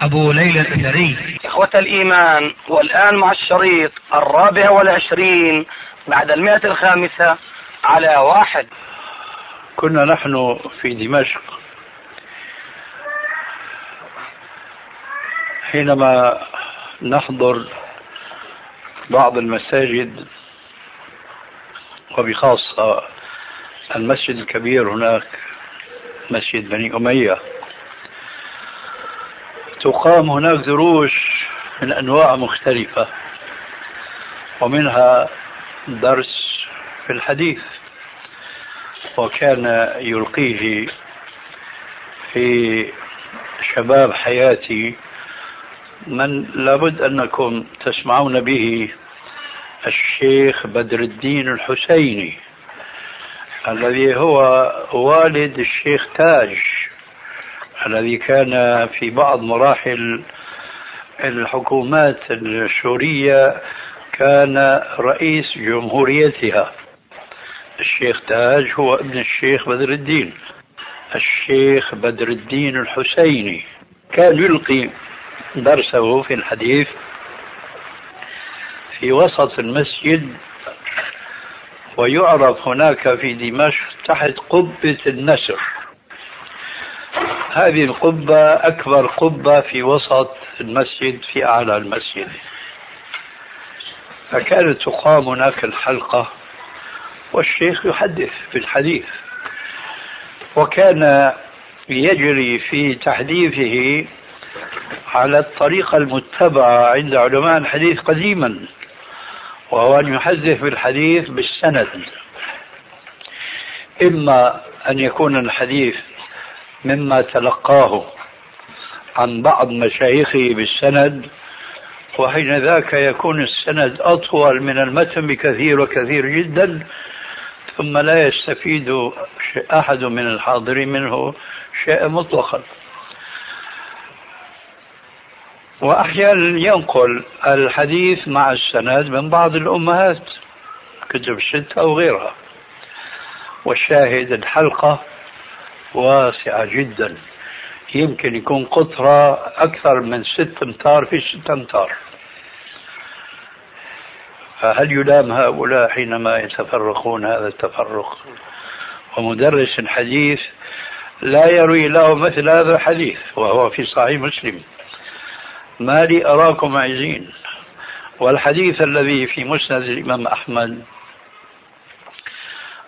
أبو ليلى الأثري إخوة الإيمان والآن مع الشريط الرابع والعشرين بعد المئة الخامسة على واحد. كنا نحن في دمشق. حينما نحضر بعض المساجد وبخاصة المسجد الكبير هناك مسجد بني أمية تقام هناك دروس من أنواع مختلفة ومنها درس في الحديث وكان يلقيه في شباب حياتي من لابد أنكم تسمعون به الشيخ بدر الدين الحسيني الذي هو والد الشيخ تاج. الذي كان في بعض مراحل الحكومات السورية كان رئيس جمهوريتها. الشيخ تاج هو ابن الشيخ بدر الدين. الشيخ بدر الدين الحسيني كان يلقي درسه في الحديث في وسط المسجد ويعرف هناك في دمشق تحت قبة النسر. هذه القبة أكبر قبة في وسط المسجد في أعلى المسجد. فكانت تقام هناك الحلقة والشيخ يحدث في الحديث. وكان يجري في تحديثه على الطريقة المتبعة عند علماء الحديث قديما وهو أن يحدث بالحديث بالسند. إما أن يكون الحديث مما تلقاه عن بعض مشايخه بالسند وحين ذاك يكون السند أطول من المتن بكثير وكثير جدا ثم لا يستفيد أحد من الحاضرين منه شيئا مطلقا. وأحيانا ينقل الحديث مع السند من بعض الأمهات كتب الستة أو غيرها. والشاهد الحلقة واسعة جدا. يمكن يكون قطرة أكثر من ست أمتار في ست أمتار. فهل يلام هؤلاء حينما يتفرقون هذا التفرق؟ ومدرس الحديث لا يروي له مثل هذا الحديث وهو في صحيح مسلم. ما لي أراكم عايزين؟ والحديث الذي في مسند الإمام أحمد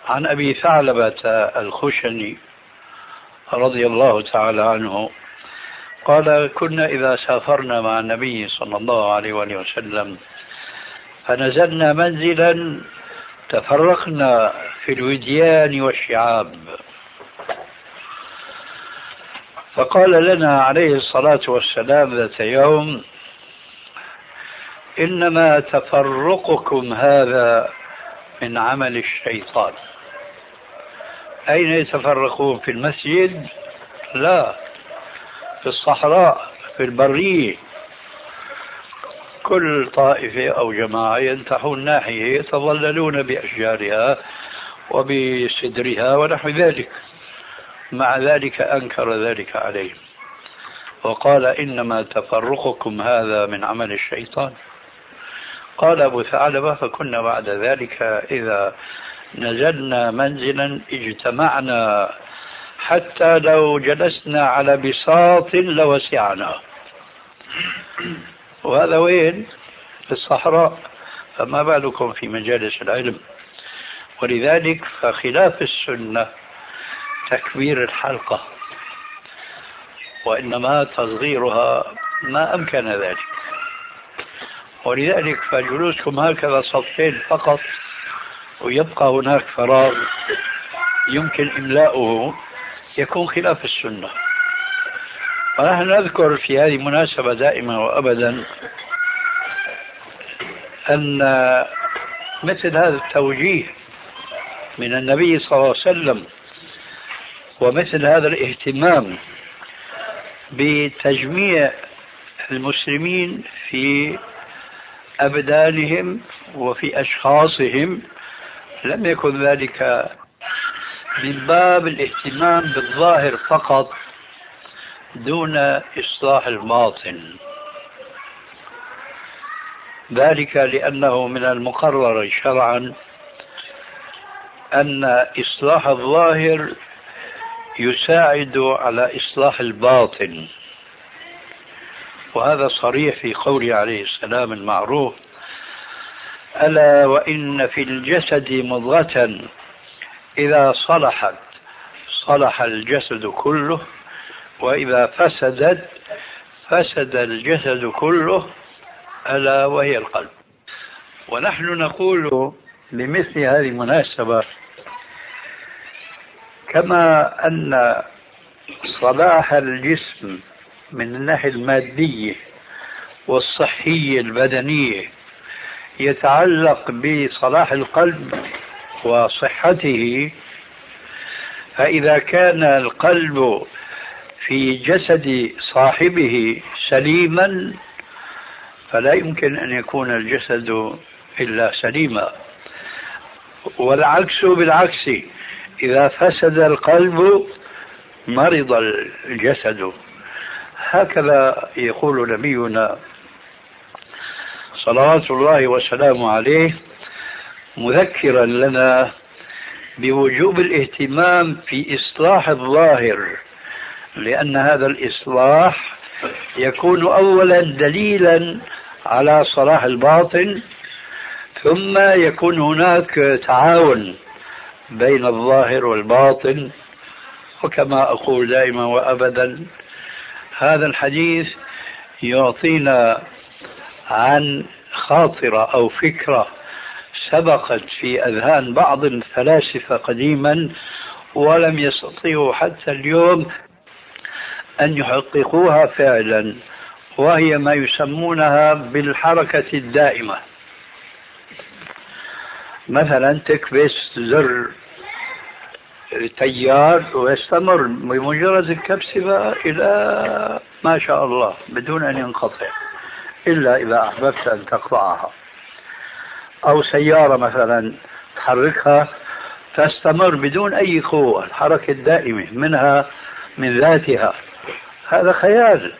عن أبي ثعلبة الخشني رضي الله تعالى عنه قال كنا إذا سافرنا مع النبي صلى الله عليه وآله وسلم فنزلنا منزلا تفرقنا في الوديان والشعاب. فقال لنا عليه الصلاة والسلام ذات يوم إنما تفرقكم هذا من عمل الشيطان. أين يتفرقون في المسجد؟ لا في الصحراء في البرية. كل طائفة أو جماعة ينتحون ناحية يتظللون بأشجارها وبسدرها ونحو ذلك. مع ذلك أنكر ذلك عليهم. وقال إنما تفرقكم هذا من عمل الشيطان. قال أبو ثعلبة فكنا بعد ذلك إذا نزلنا منزلا اجتمعنا حتى لو جلسنا على بساط لوسعنا. وهذا وين؟ في الصحراء فما بالكم في مجالس العلم؟ ولذلك فخلاف السنة تكبير الحلقة وإنما تصغيرها ما أمكن ذلك. ولذلك فجلوسكم هكذا صفين فقط ويبقى هناك فراغ يمكن إملاؤه يكون خلاف السنة. ونحن نذكر في هذه المناسبة دائما وأبدا أن مثل هذا التوجيه من النبي صلى الله عليه وسلم ومثل هذا الاهتمام بتجميع المسلمين في أبدانهم وفي أشخاصهم لم يكن ذلك من باب الاهتمام بالظاهر فقط دون إصلاح الباطن. ذلك لأنه من المقرر شرعا أن إصلاح الظاهر يساعد على إصلاح الباطن. وهذا صريح في قوله عليه السلام المعروف ألا وإن في الجسد مضغة إذا صلحت صلح الجسد كله وإذا فسدت فسد الجسد كله ألا وهي القلب. ونحن نقول بمثل هذه المناسبة كما أن صلاح الجسم من الناحية المادية والصحية البدنية يتعلق بصلاح القلب وصحته فإذا كان القلب في جسد صاحبه سليما فلا يمكن أن يكون الجسد إلا سليما. والعكس بالعكس إذا فسد القلب مرض الجسد. هكذا يقول نبينا صلوات الله وسلامه عليه مذكرا لنا بوجوب الاهتمام في إصلاح الظاهر لأن هذا الإصلاح يكون اولا دليلا على صلاح الباطن ثم يكون هناك تعاون بين الظاهر والباطن. وكما أقول دائما وابدا هذا الحديث يعطينا عن خاطرة أو فكرة سبقت في أذهان بعض الفلاسفة قديما ولم يستطيعوا حتى اليوم أن يحققوها فعلا وهي ما يسمونها بالحركة الدائمة. مثلا تكبس زر تيار ويستمر بمجرد الكبسة إلى ما شاء الله بدون أن ينقطع. إلا إذا أحببت أن تقطعها. أو سيارة مثلا تحركها تستمر بدون أي قوة الحركة الدائمة منها من ذاتها. هذا خيال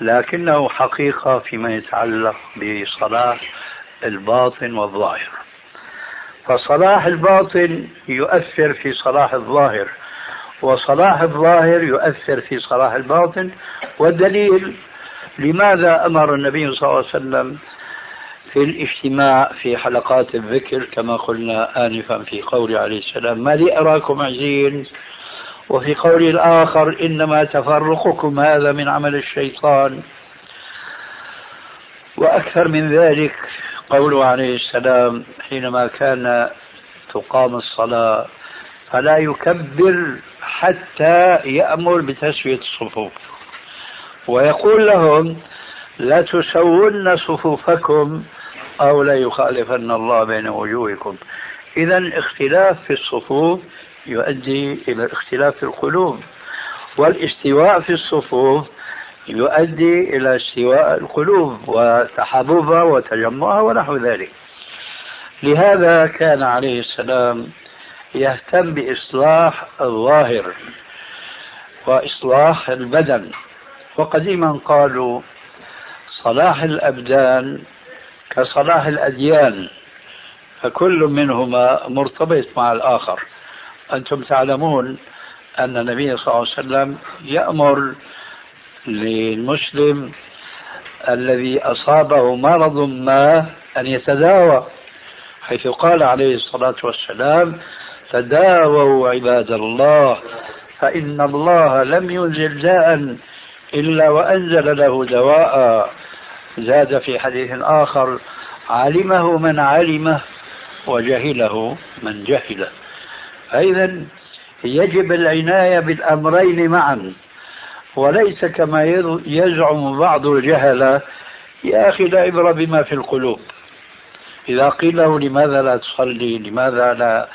لكنه حقيقة فيما يتعلق بصلاح الباطن والظاهر. فصلاح الباطن يؤثر في صلاح الظاهر وصلاح الظاهر يؤثر في صلاح الباطن والدليل لماذا أمر النبي صلى الله عليه وسلم في الاجتماع في حلقات الذكر كما قلنا آنفا في قول عليه السلام ما لي أراكم عزين وفي قول الآخر إنما تفرقكم هذا من عمل الشيطان وأكثر من ذلك قوله عليه السلام حينما كان تقام الصلاة فلا يكبر حتى يأمر بتسوية الصفوف ويقول لهم لا تسون صفوفكم أو لا يخالفن الله بين وجوهكم. إذا اختلاف في الصفوف يؤدي إلى اختلاف في القلوب. والاستواء في الصفوف يؤدي إلى استواء القلوب وتحببها وتجمعها ونحو ذلك. لهذا كان عليه السلام يهتم بإصلاح الظاهر وإصلاح البدن. وقديما قالوا صلاح الأبدان كصلاح الأديان فكل منهما مرتبط مع الآخر. أنتم تعلمون أن النبي صلى الله عليه وسلم يأمر للمسلم الذي أصابه مرض ما أن يتداوى حيث قال عليه الصلاة والسلام تداووا عباد الله فإن الله لم ينزل داء إلا وأنزل له دواء. زاد في حديث آخر علمه من علمه وجهله من جهله. فإذا يجب العناية بالأمرين معا. وليس كما يزعم بعض الجهلة يا أخي لا عبرة بما في القلوب. إذا قيل له لماذا لا تصلي؟ لماذا لا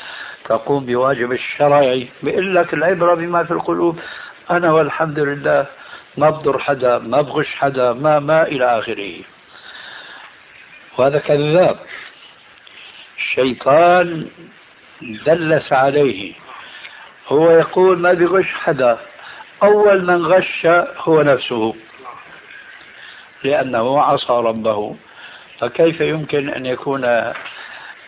تقوم بواجب الشرعي بيقول لك العبرة بما في القلوب. أنا والحمد لله ما بضر حدا ما بغش حدا ما ما إلى آخره. وهذا كذاب. الشيطان دلس عليه. هو يقول ما بغش حدا. أول من غش هو نفسه. لأنه عصى ربه. فكيف يمكن أن يكون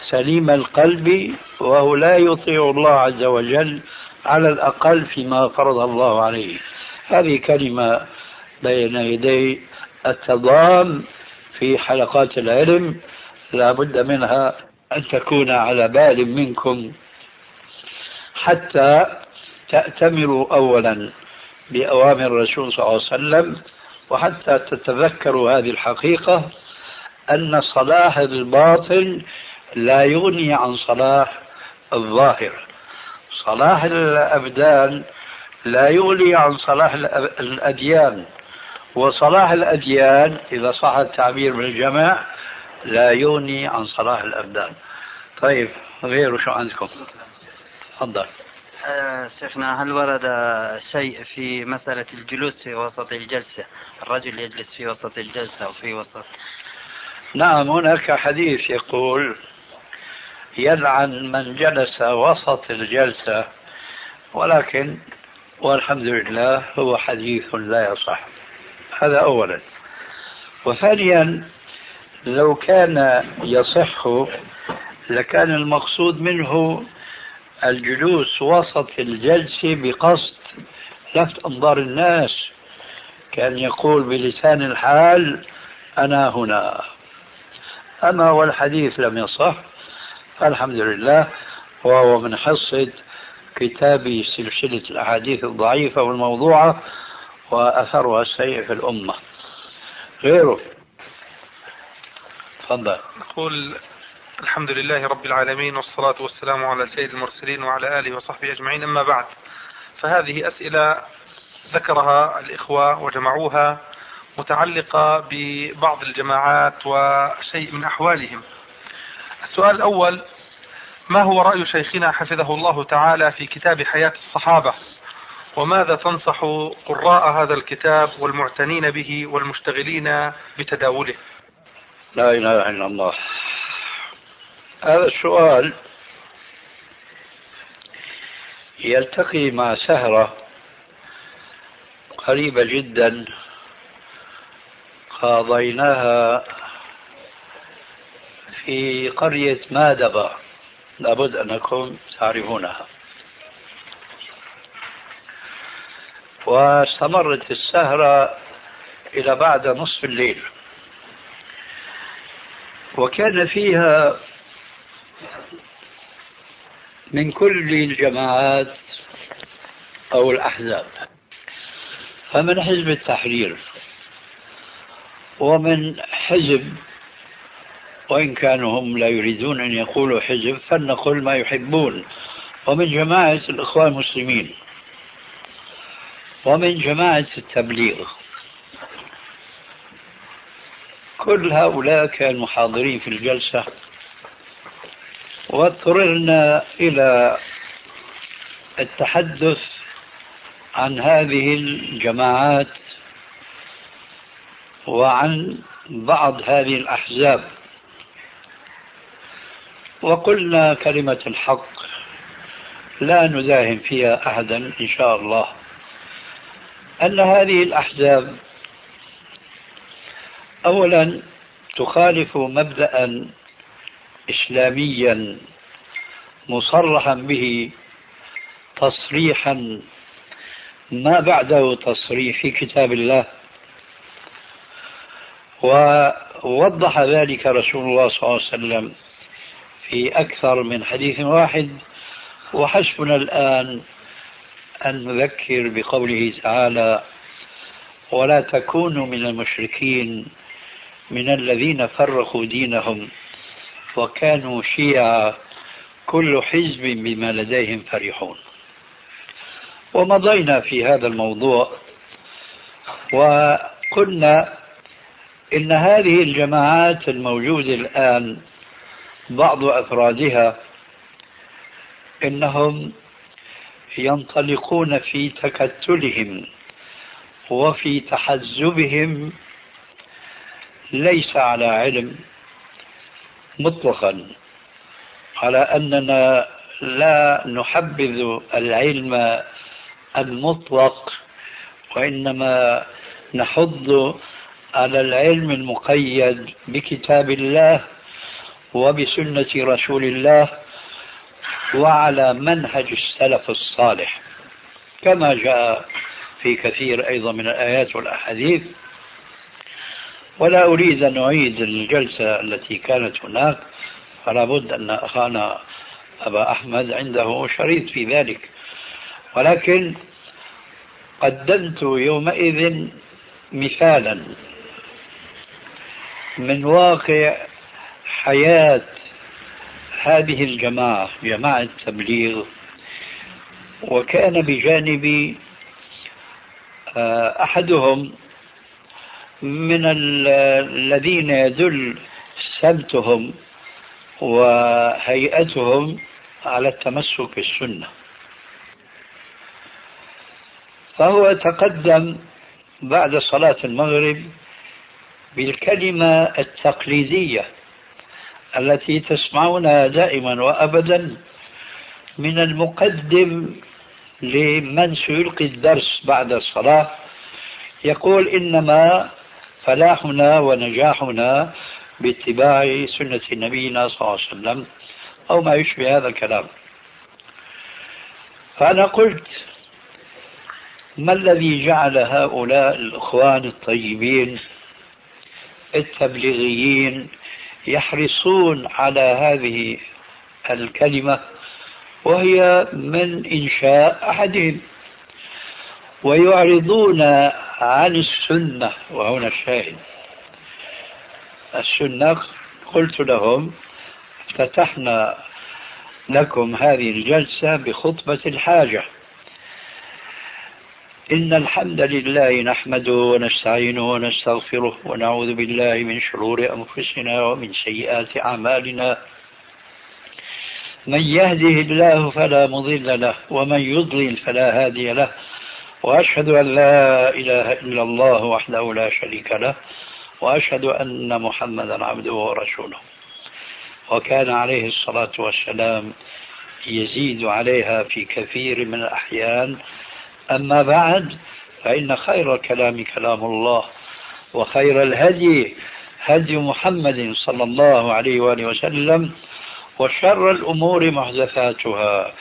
سليم القلب وهو لا يطيع الله عز وجل على الأقل فيما فرض الله عليه؟ هذه كلمة بين يدي التضام في حلقات العلم. لا بد منها أن تكون على بال منكم حتى تأتمروا أولا بأوامر الرسول صلى الله عليه وسلم وحتى تتذكروا هذه الحقيقة أن صلاح الباطن لا يغني عن صلاح الظاهر. صلاح الأبدان لا يغني عن صلاح الأديان. وصلاح الأديان إذا صح التعبير بالجمع لا يغني عن صلاح الأبدان. طيب غيره شو عندكم؟ تفضل. آه شيخنا هل ورد شيء في مسألة الجلوس في وسط الجلسة؟ الرجل يجلس في وسط الجلسة أو في وسط؟ نعم هناك حديث يقول يلعن من جلس وسط الجلسة ولكن والحمد لله هو حديث لا يصح. هذا أولا. وثانيا لو كان يصح لكان المقصود منه الجلوس وسط الجلسة بقصد لفت أنظار الناس كان يقول بلسان الحال أنا هنا. أما والحديث لم يصح فالحمد لله وهو من حصة كتاب سلسلة الأحاديث الضعيفة والموضوعة وأثرها السيء في الأمة. غيره. تفضل. نقول الحمد لله رب العالمين والصلاة والسلام على سيد المرسلين وعلى آله وصحبه أجمعين. أما بعد فهذه أسئلة ذكرها الإخوة وجمعوها متعلقة ببعض الجماعات وشيء من أحوالهم. السؤال الأول ما هو رأي شيخنا حفظه الله تعالى في كتاب حياة الصحابة؟ وماذا تنصح قراء هذا الكتاب والمعتنين به والمشتغلين بتداوله؟ لا إله إلا الله. هذا السؤال يلتقي مع سهرة قريبة جدا قاضيناها في قرية مادبة لابد أنكم تعرفونها. واستمرت السهرة إلى بعد نصف الليل. وكان فيها من كل الجماعات أو الأحزاب. فمن حزب التحرير ومن حزب وإن كانوا هم لا يريدون أن يقولوا حزب فلنقل ما يحبون. ومن جماعة الإخوان المسلمين. ومن جماعة التبليغ. كل هؤلاء كانوا حاضرين في الجلسة. واضطررنا إلى التحدث عن هذه الجماعات وعن بعض هذه الأحزاب. وقلنا كلمة الحق لا نداهم فيها أحدا إن شاء الله. أن هذه الأحزاب أولا تخالف مبدأ إسلاميا مصرحا به تصريحا ما بعده تصريح في كتاب الله. ووضح ذلك رسول الله صلى الله عليه وسلم في أكثر من حديث واحد وحسبنا الآن أن نذكر بقوله تعالى ولا تكونوا من المشركين من الذين فرقوا دينهم وكانوا شيعا كل حزب بما لديهم فرحون. ومضينا في هذا الموضوع وقلنا إن هذه الجماعات الموجودة الآن بعض أفرادها إنهم ينطلقون في تكتلهم وفي تحزبهم ليس على علم مطلقا على أننا لا نحبذ العلم المطلق وإنما نحض على العلم المقيد بكتاب الله وبسنة رسول الله وعلى منهج السلف الصالح. كما جاء في كثير أيضا من الآيات والأحاديث. ولا أريد أن أعيد الجلسة التي كانت هناك. فلا بد أن أخانا أبا أحمد عنده شريط في ذلك. ولكن قدمت يومئذ مثالا من واقع حياه هذه الجماعة جماعة تبليغ وكان بجانبي آه، أحدهم من الذين يدل سمتهم وهيئتهم على التمسك بالسنة. فهو تقدم بعد صلاة المغرب بالكلمة التقليدية. التي تسمعونها دائما وابدا من المقدم لمن سيلقي الدرس بعد الصلاة يقول إنما فلاحنا ونجاحنا باتباع سنة نبينا صلى الله عليه وسلم أو ما يشبه هذا الكلام. فأنا قلت ما الذي جعل هؤلاء الإخوان الطيبين التبليغيين يحرصون على هذه الكلمة وهي من إنشاء أحدهم ويعرضون عن السنة وهنا الشاهد. السنة قلت لهم افتتحنا لكم هذه الجلسة بخطبة الحاجة. إن الحمد لله نحمده ونستعينه ونستغفره ونعوذ بالله من شرور أنفسنا ومن سيئات أعمالنا. من يهده الله فلا مضل له ومن يضلل فلا هادي له. وأشهد أن لا إله إلا الله وحده لا شريك له. وأشهد أن محمدا عبده ورسوله. وكان عليه الصلاة والسلام يزيد عليها في كثير من الأحيان. أما بعد فإن خير الكلام كلام الله وخير الهدي هدي محمد صلى الله عليه وآله وسلم وشر الأمور محدثاتها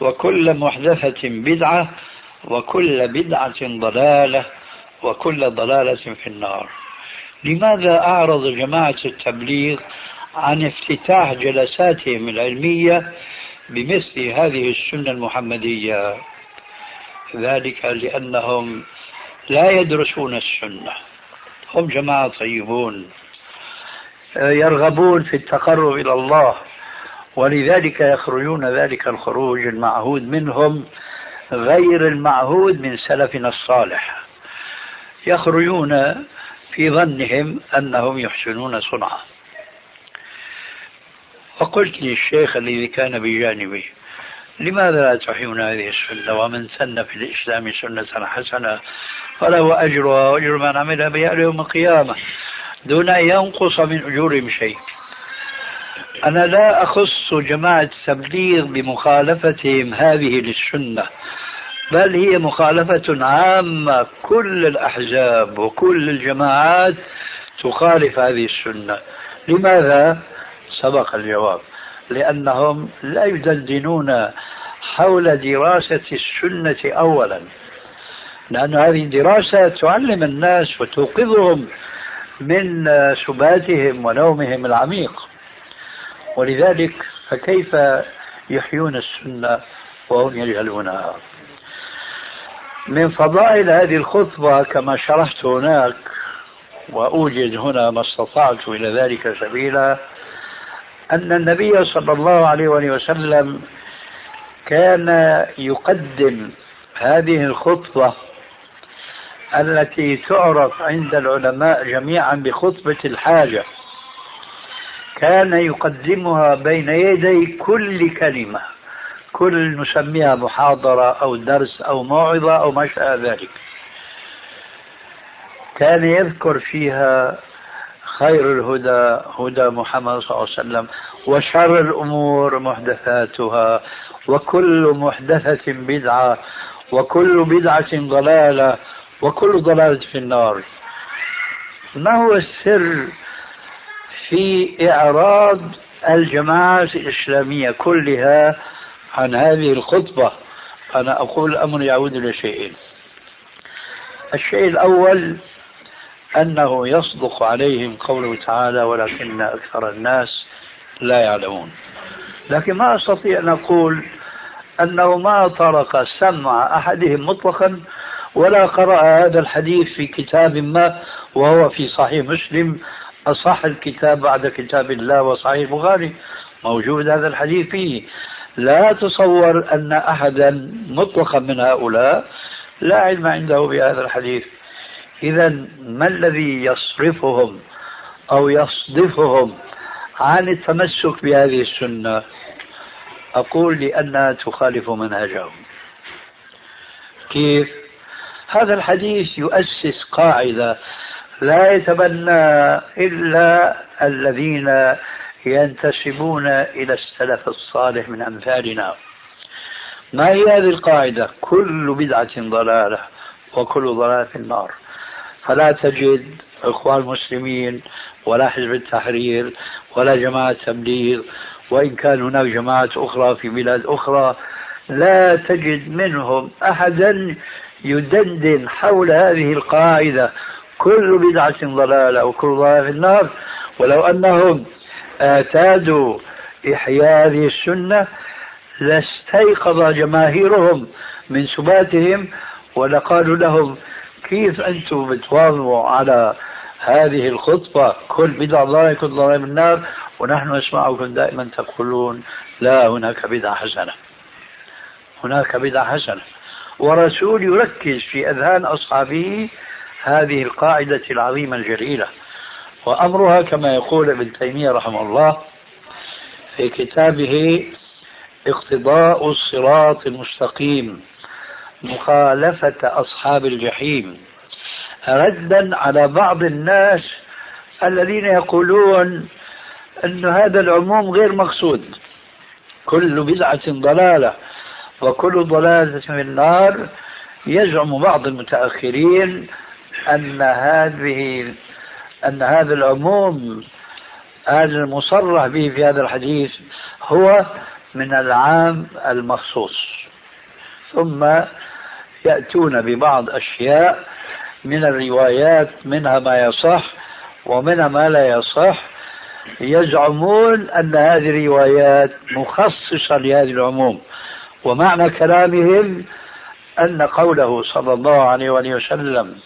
وكل محدثة بدعة وكل بدعة ضلالة وكل ضلالة في النار. لماذا أعرض جماعة التبليغ عن افتتاح جلساتهم العلمية بمثل هذه السنة المحمدية؟ ذلك لأنهم لا يدرسون السنة. هم جماعة طيبون يرغبون في التقرب إلى الله ولذلك يخرجون ذلك الخروج المعهود منهم غير المعهود من سلفنا الصالح. يخرجون في ظنهم أنهم يحسنون صنعا. وقلت للشيخ الذي كان بجانبي لماذا لا تحيون هذه السنة؟ ومن سن في الإسلام سنة حسنة فله أجرها وأجر من عمل بها يوم القيامة دون أن ينقص من أجورهم شيء. أنا لا أخص جماعة التبليغ بمخالفتهم هذه للسنة بل هي مخالفة عامة كل الأحزاب وكل الجماعات تخالف هذه السنة. لماذا؟ سبق الجواب. لأنهم لا يدندنون حول دراسة السنة أولا. لأن هذه الدراسة تعلم الناس وتوقظهم من سباتهم ونومهم العميق. ولذلك فكيف يحيون السنة وهم يجهلونها؟ من فضائل هذه الخطبة كما شرحت هناك وأوجد هنا ما استطعت إلى ذلك سبيلا أن النبي صلى الله عليه وسلم كان يقدم هذه الخطبة التي تعرف عند العلماء جميعا بخطبة الحاجة. كان يقدمها بين يدي كل كلمة كل نسميها محاضرة أو درس أو موعظة أو ما شابه ذلك. كان يذكر فيها خير الهدى هدى محمد صلى الله عليه وسلم وشر الأمور محدثاتها وكل محدثة بدعة وكل بدعة ضلالة وكل ضلالة في النار. ما هو السر في إعراض الجماعات الإسلامية كلها عن هذه الخطبة؟ أنا أقول الأمر يعود إلى شيئين. الشيء الأول أنه يصدق عليهم قوله تعالى ولكن أكثر الناس لا يعلمون لكن ما أستطيع أن أقول أنه ما طرق سمع أحدهم مطلقا ولا قرأ هذا الحديث في كتاب ما وهو في صحيح مسلم أصح الكتاب بعد كتاب الله وصحيح البخاري موجود هذا الحديث فيه. لا تصور أن أحدا مطلقا من هؤلاء لا علم عنده بهذا الحديث. إذا ما الذي يصرفهم أو يصدفهم عن التمسك بهذه السنة؟ أقول لأنها تخالف منهجهم. كيف؟ هذا الحديث يؤسس قاعدة لا يتبنى إلا الذين ينتسبون إلى السلف الصالح من أمثالنا. ما هي هذه القاعدة؟ كل بدعة ضلالة وكل ضلالة في النار. فلا تجد إخوان المسلمين ولا حزب التحرير ولا جماعة تبليغ وإن كان هناك جماعات أخرى في بلاد أخرى لا تجد منهم أحدا يدندن حول هذه القاعدة. كل بدعة ضلالة وكل ضلالة في النار. ولو أنهم اعتادوا إحياء هذه السنة لاستيقظ جماهيرهم من سباتهم ولقالوا لهم كيف أنتم بتواظبوا على هذه الخطبة؟ كل بدعة ضلالة كل ضلالة من النار. ونحن نسمعكم دائما تقولون لا هناك بدعة حسنة. هناك بدعة حسنة. ورسول يركز في أذهان أصحابه هذه القاعدة العظيمة الجليلة. وأمرها كما يقول ابن تيمية رحمه الله في كتابه اقتضاء الصراط المستقيم. مخالفة أصحاب الجحيم. ردا على بعض الناس الذين يقولون أن هذا العموم غير مقصود. كل بدعة ضلالة وكل ضلالة في النار. يزعم بعض المتأخرين أن هذه أن هذا العموم هذا المصرح به في هذا الحديث هو من العام المخصوص. ثم يأتون ببعض أشياء من الروايات منها ما يصح ومنها ما لا يصح. يزعمون أن هذه الروايات مخصصة لهذه العموم ومعنى كلامهم أن قوله صلى الله عليه وآله وسلم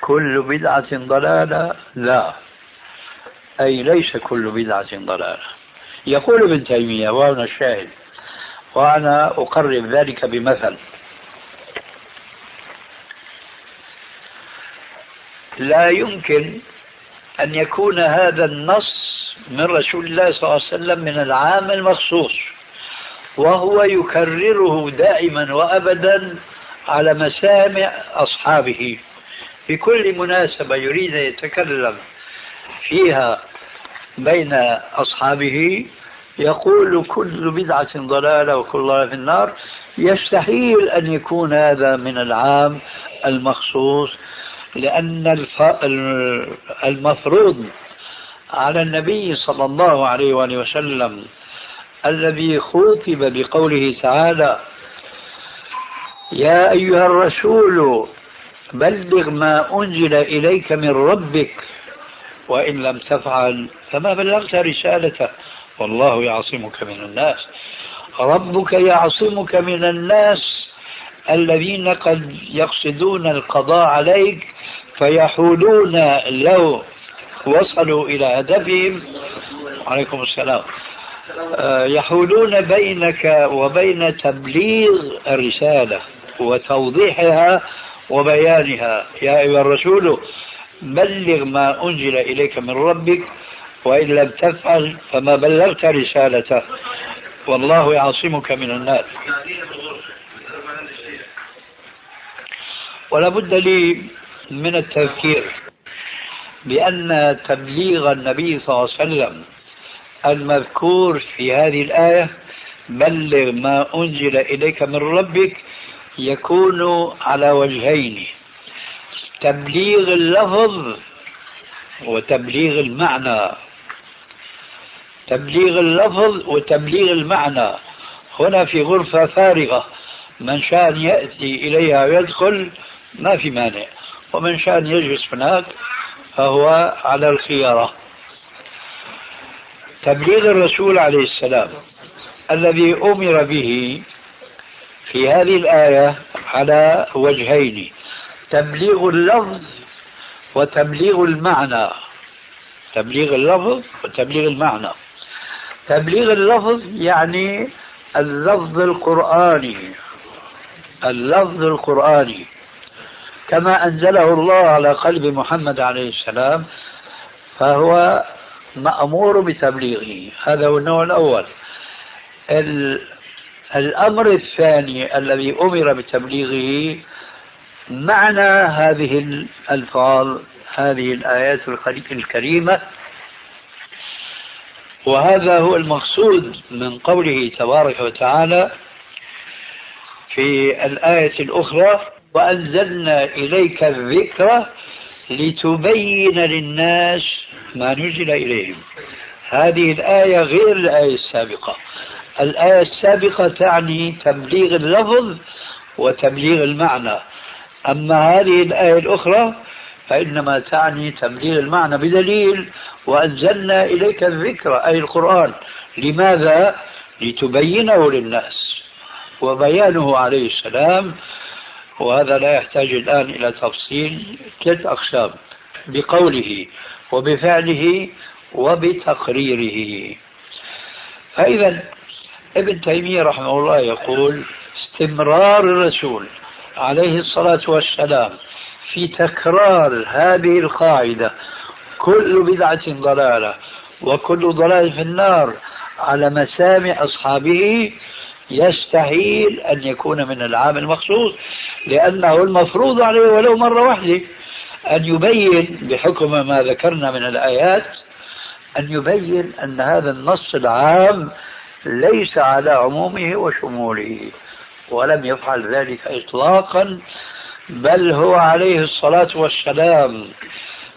كل بدعة ضلالة. لا أي ليس كل بدعة ضلالة. يقول ابن تيمية وهنا الشاهد وأنا أقرب ذلك بمثل. لا يمكن أن يكون هذا النص من رسول الله صلى الله عليه وسلم من العام المخصوص وهو يكرره دائما وأبدا على مسامع أصحابه. في كل مناسبة يريد أن يتكلم فيها بين أصحابه يقول كل بدعة ضلالة وكل ضلالة في النار. يستحيل أن يكون هذا من العام المخصوص لأن المفروض على النبي صلى الله عليه وآله وسلم الذي خوطب بقوله تعالى يا أيها الرسول بلغ ما أنزل إليك من ربك وإن لم تفعل فما بلغت رسالته. والله يعصمك من الناس. ربك يعصمك من الناس الذين قد يقصدون القضاء عليك فيحولون لو وصلوا إلى هدفهم. عليكم السلام. آه، يحولون بينك وبين تبليغ الرسالة وتوضيحها وبيانها. يا أيها الرسول بلغ ما أنزل إليك من ربك وإن لم تفعل فما بلغت رسالته. والله يعصمك من الناس. ولا بد لي من التذكير بأن تبليغ النبي صلى الله عليه وسلم المذكور في هذه الآية بلغ ما أنزل إليك من ربك يكون على وجهين تبليغ اللفظ وتبليغ المعنى. تبليغ اللفظ وتبليغ المعنى. هنا في غرفة فارغة. من شاء يأتي إليها ويدخل ما في مانع. ومن شاء يجلس هناك فهو على الخيارة. تبليغ الرسول عليه السلام الذي أمر به في هذه الآية على وجهين تبليغ اللفظ وتبليغ المعنى. تبليغ اللفظ وتبليغ المعنى. تبليغ اللفظ يعني اللفظ القرآني. اللفظ القرآني. كما أنزله الله على قلب محمد عليه السلام فهو مأمور بتبليغه. هذا هو النوع الأول. الأمر الثاني الذي أمر بتبليغه معنى هذه الألفاظ هذه الآيات الكريمة وهذا هو المقصود من قوله تبارك وتعالى في الآية الأخرى وأنزلنا إليك الذكر لتبين للناس ما نزل إليهم. هذه الآية غير الآية السابقة. الآية السابقة تعني تبليغ اللفظ وتبليغ المعنى. أما هذه الآية الأخرى فإنما تعني تبليغ المعنى بدليل وأنزلنا إليك الذكر أي القرآن. لماذا؟ لتبينه للناس. وبيانه عليه السلام وهذا لا يحتاج الآن إلى تفصيل ثلاث أقسام؟ بقوله وبفعله وبتقريره. فإذا ابن تيمية رحمه الله يقول استمرار الرسول عليه الصلاة والسلام في تكرار هذه القاعدة. كل بدعة ضلالة وكل ضلال في النار. على مسامع أصحابه يستحيل أن يكون من العام المخصوص لأنه المفروض عليه ولو مرة واحدة أن يبين بحكم ما ذكرنا من الآيات أن يبين أن هذا النص العام ليس على عمومه وشموله ولم يفعل ذلك إطلاقا بل هو عليه الصلاة والسلام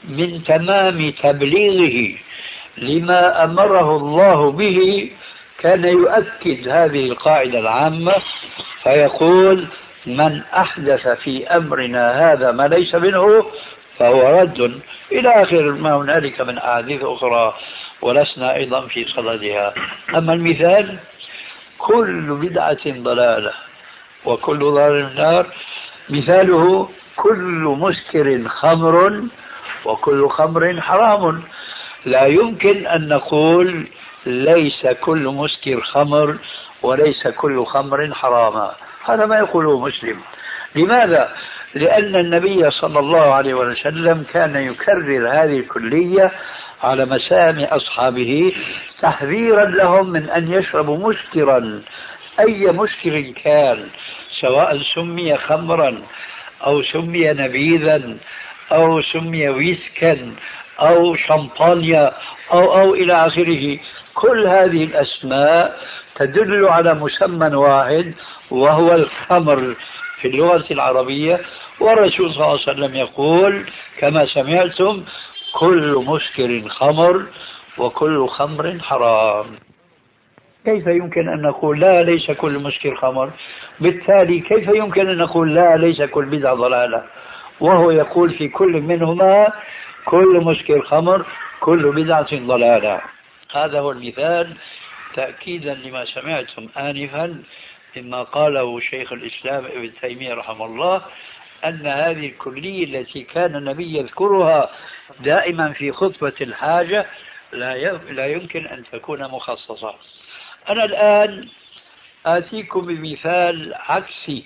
من تمام تبليغه لما أمره الله به كان يؤكد هذه القاعدة العامة فيقول من أحدث في أمرنا هذا ما ليس منه فهو رد إلى آخر ما هنالك من أحاديث أخرى ولسنا أيضا في صددها. أما المثال كل بدعة ضلالة وكل ضلال النار مثاله كل مسكر خمر وكل خمر حرام. لا يمكن أن نقول ليس كل مسكر خمر وليس كل خمر حراما هذا ما يقوله مسلم. لماذا؟ لأن النبي صلى الله عليه وسلم كان يكرر هذه الكلية على مسامع أصحابه تحذيرا لهم من أن يشربوا مسكرا. أي مسكر كان؟ سواء سمي خمرا أو سمي نبيذا أو سمي ويسكا أو شمبانيا أو أو إلى آخره. كل هذه الأسماء تدل على مسمى واحد وهو الخمر. في اللغة العربية والرسول صلى الله عليه وسلم يقول كما سمعتم كل مسكر خمر وكل خمر حرام. كيف يمكن أن نقول لا ليس كل مسكر خمر؟ بالتالي كيف يمكن أن نقول لا ليس كل بدعة ضلالة؟ وهو يقول في كل منهما كل مسكر خمر كل بدعة ضلالة. هذا هو المثال تأكيدا لما سمعتم آنفا مما قاله شيخ الإسلام ابن تيمية رحمه الله أن هذه الكلية التي كان النبي يذكرها دائما في خطبة الحاجة لا يمكن أن تكون مخصصة. أنا الآن آتيكم بمثال عكسي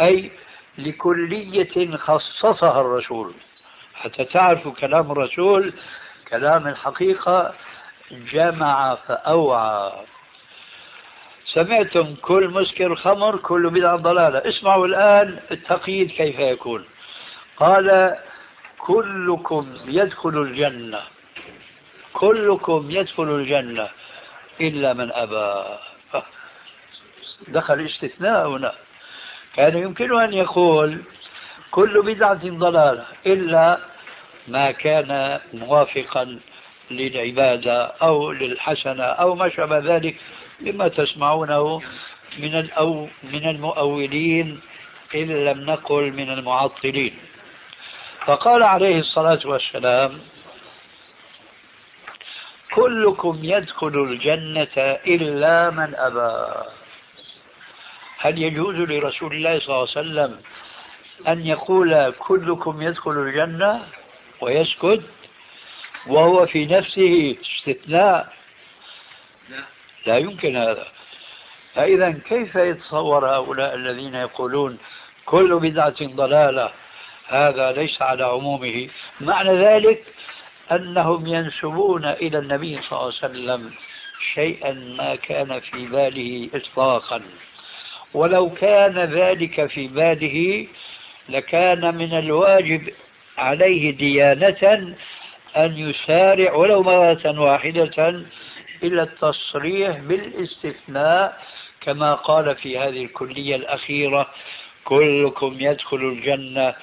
أي لكلية خصصها الرسول. حتى تعرفوا كلام الرسول كلام الحقيقة جمع فأوعى. سمعتم كل مسكر خمر كل بدعة ضلالة. اسمعوا الآن التقييد كيف يكون. قال كلكم يدخل الجنة. كلكم يدخل الجنة. إلا من أبى. دخل استثناء هنا. كان يمكن أن يقول كل بدعة ضلالة إلا ما كان موافقا للعبادة أو للحسنة أو ما شابه ذلك مما تسمعونه من الأو من المؤولين إن لم نقل من المعطلين. فقال عليه الصلاة والسلام كلكم يدخل الجنة إلا من أبى. هل يجوز لرسول الله صلى الله عليه وسلم أن يقول كلكم يدخل الجنة ويسكت وهو في نفسه استثناء؟ لا يمكن هذا. فإذا كيف يتصور هؤلاء الذين يقولون كل بدعة ضلالة؟ هذا ليس على عمومه. معنى ذلك أنهم ينسبون إلى النبي صلى الله عليه وسلم شيئا ما كان في باله إطلاقا. ولو كان ذلك في باله لكان من الواجب عليه ديانة أن يسارع ولو مرة واحدة إلى التصريح بالاستثناء كما قال في هذه الكلية الأخيرة كلكم يدخل الجنة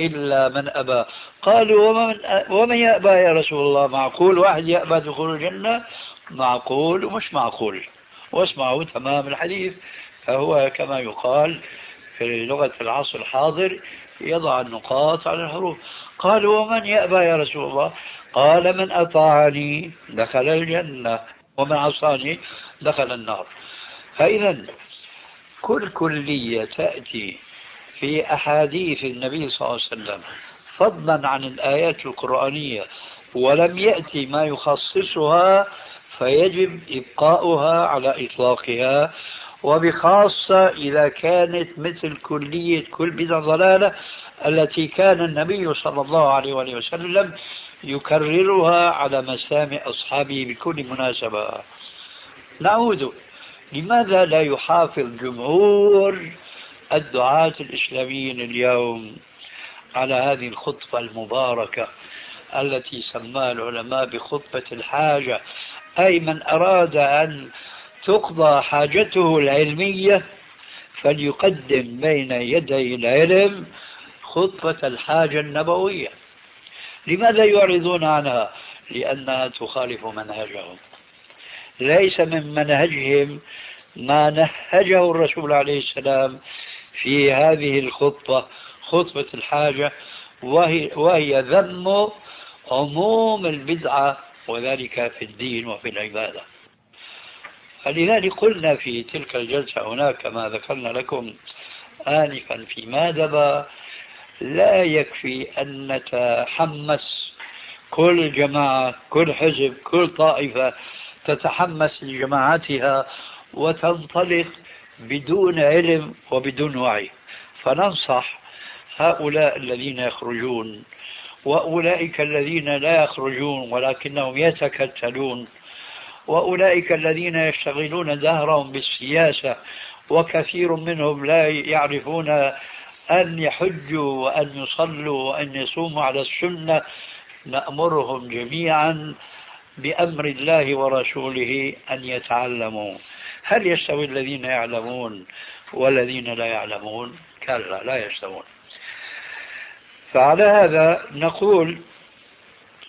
إلا من أبى. قالوا ومن, ومن يأبى يا رسول الله؟ معقول واحد يأبى دخول الجنة؟ معقول ومش معقول. واسمعوا تمام الحديث. فهو كما يقال في لغة العصر الحاضر يضع النقاط على الحروف. قالوا ومن يأبى يا رسول الله؟ قال من أطاعني دخل الجنة ومن عصاني دخل النار. فإذا كل كلية تأتي في أحاديث النبي صلى الله عليه وسلم فضلا عن الآيات القرآنية ولم يأتي ما يخصصها فيجب إبقاؤها على إطلاقها. وبخاصة إذا كانت مثل كلية كل بدعة ضلالة التي كان النبي صلى الله عليه وسلم يكررها على مسامع أصحابه بكل مناسبة. نعود. لماذا لا يحافظ جمهور الدعاة الإسلاميين اليوم على هذه الخطبة المباركة التي سماها العلماء بخطبة الحاجة. أي من أراد أن تقضى حاجته العلمية فليقدم بين يدي العلم خطبة الحاجة النبوية. لماذا يعرضون عنها؟ لأنها تخالف منهجهم. ليس من منهجهم ما نهجه الرسول عليه السلام في هذه الخطبة خطبة الحاجة وهي, وهي ذم عموم البدعة وذلك في الدين وفي العبادة. فلذلك قلنا في تلك الجلسة هناك كما ذكرنا لكم آنفا في مادبة لا يكفي أن نتحمس. كل جماعة كل حزب كل طائفة تتحمس لجماعتها وتنطلق بدون علم وبدون وعي. فننصح هؤلاء الذين يخرجون وأولئك الذين لا يخرجون ولكنهم يتكتلون وأولئك الذين يشتغلون دهرهم بالسياسة وكثير منهم لا يعرفون أن يحجوا وأن يصلوا وأن يصوموا على السنة. نأمرهم جميعا بأمر الله ورسوله أن يتعلموا. هل يستوي الذين يعلمون والذين لا يعلمون؟ كلا لا يستوون. فعلى هذا نقول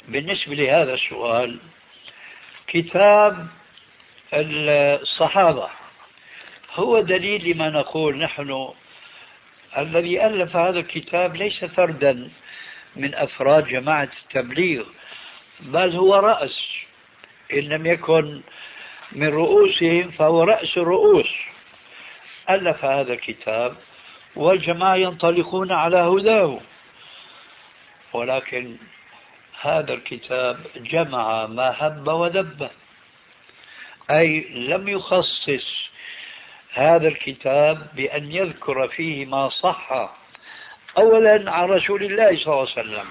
بالنسبة لهذا السؤال كتاب الصحابة هو دليل لما نقول نحن الذي ألف هذا الكتاب ليس فردا من أفراد جماعة التبليغ بل هو رأس إن لم يكن من رؤوسهم فهو رأس الرؤوس. ألف هذا الكتاب والجماعة ينطلقون على هداه. ولكن هذا الكتاب جمع ما هب ودب. أي لم يخصص هذا الكتاب بأن يذكر فيه ما صح أولا عن رسول الله صلى الله عليه وسلم.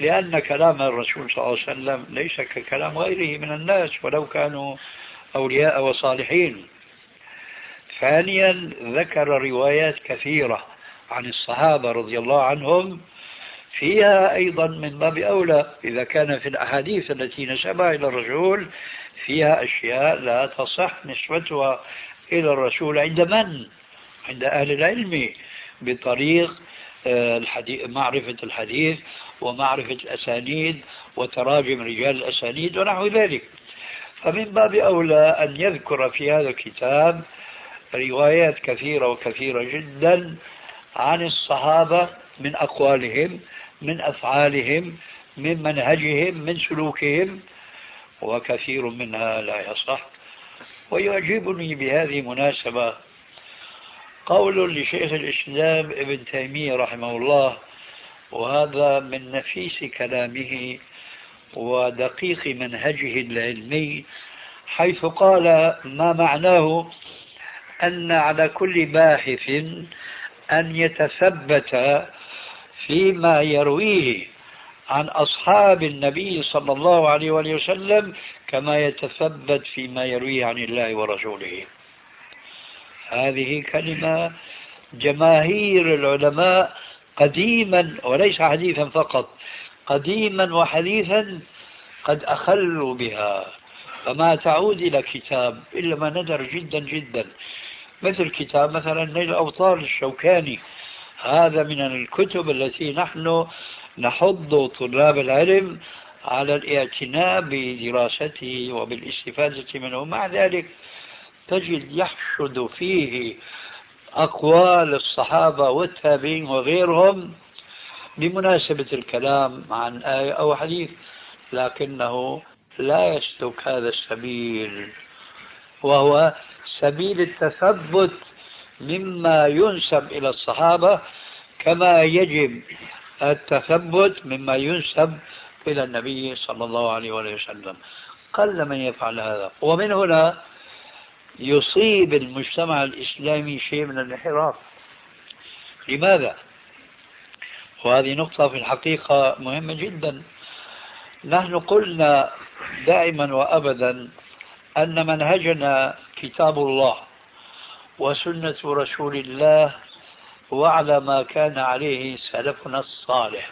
لأن كلام الرسول صلى الله عليه وسلم ليس ككلام غيره من الناس ولو كانوا أولياء وصالحين. ثانيا ذكر روايات كثيرة عن الصحابة رضي الله عنهم فيها أيضا من باب أولى. إذا كان في الأحاديث التي نسبها إلى الرسول فيها أشياء لا تصح نسبتها إلى الرسول عند من؟ عند أهل العلم بطريق آه، الحديث معرفة الحديث ومعرفة الأسانيد وتراجم رجال الأسانيد ونحو ذلك. فمن باب أولى أن يذكر في هذا الكتاب روايات كثيرة وكثيرة جدا عن الصحابة من أقوالهم من أفعالهم من منهجهم من سلوكهم وكثير منها لا يصح. ويعجبني بهذه المناسبة قول لشيخ الإسلام ابن تيمية رحمه الله وهذا من نفيس كلامه ودقيق منهجه العلمي حيث قال ما معناه أن على كل باحث أن يتثبت فيما يرويه عن أصحاب النبي صلى الله عليه وآله وسلم كما يتثبت فيما يرويه عن الله ورسوله. هذه كلمة جماهير العلماء قديما وليس حديثا فقط قديما وحديثا قد أخلوا بها. فما تعود إلى كتاب إلا ما ندر جدا جدا. مثل كتاب مثلا نيل الأوطار الشوكاني. هذا من الكتب التي نحن نحض طلاب العلم على الاعتناء بدراسته وبالاستفادة منه. مع ذلك تجد يحشد فيه أقوال الصحابة والتابعين وغيرهم بمناسبة الكلام عن آية أو حديث لكنه لا يسلك هذا السبيل وهو سبيل التثبت مما ينسب إلى الصحابة كما يجب التثبت مما ينسب إلى النبي صلى الله عليه وسلم. قل من يفعل هذا. ومن هنا يصيب المجتمع الإسلامي شيء من الانحراف. لماذا؟ وهذه نقطة في الحقيقة مهمة جدا. نحن قلنا دائما وأبدا أن منهجنا كتاب الله وسنة رسول الله وعلى ما كان عليه سلفنا الصالح.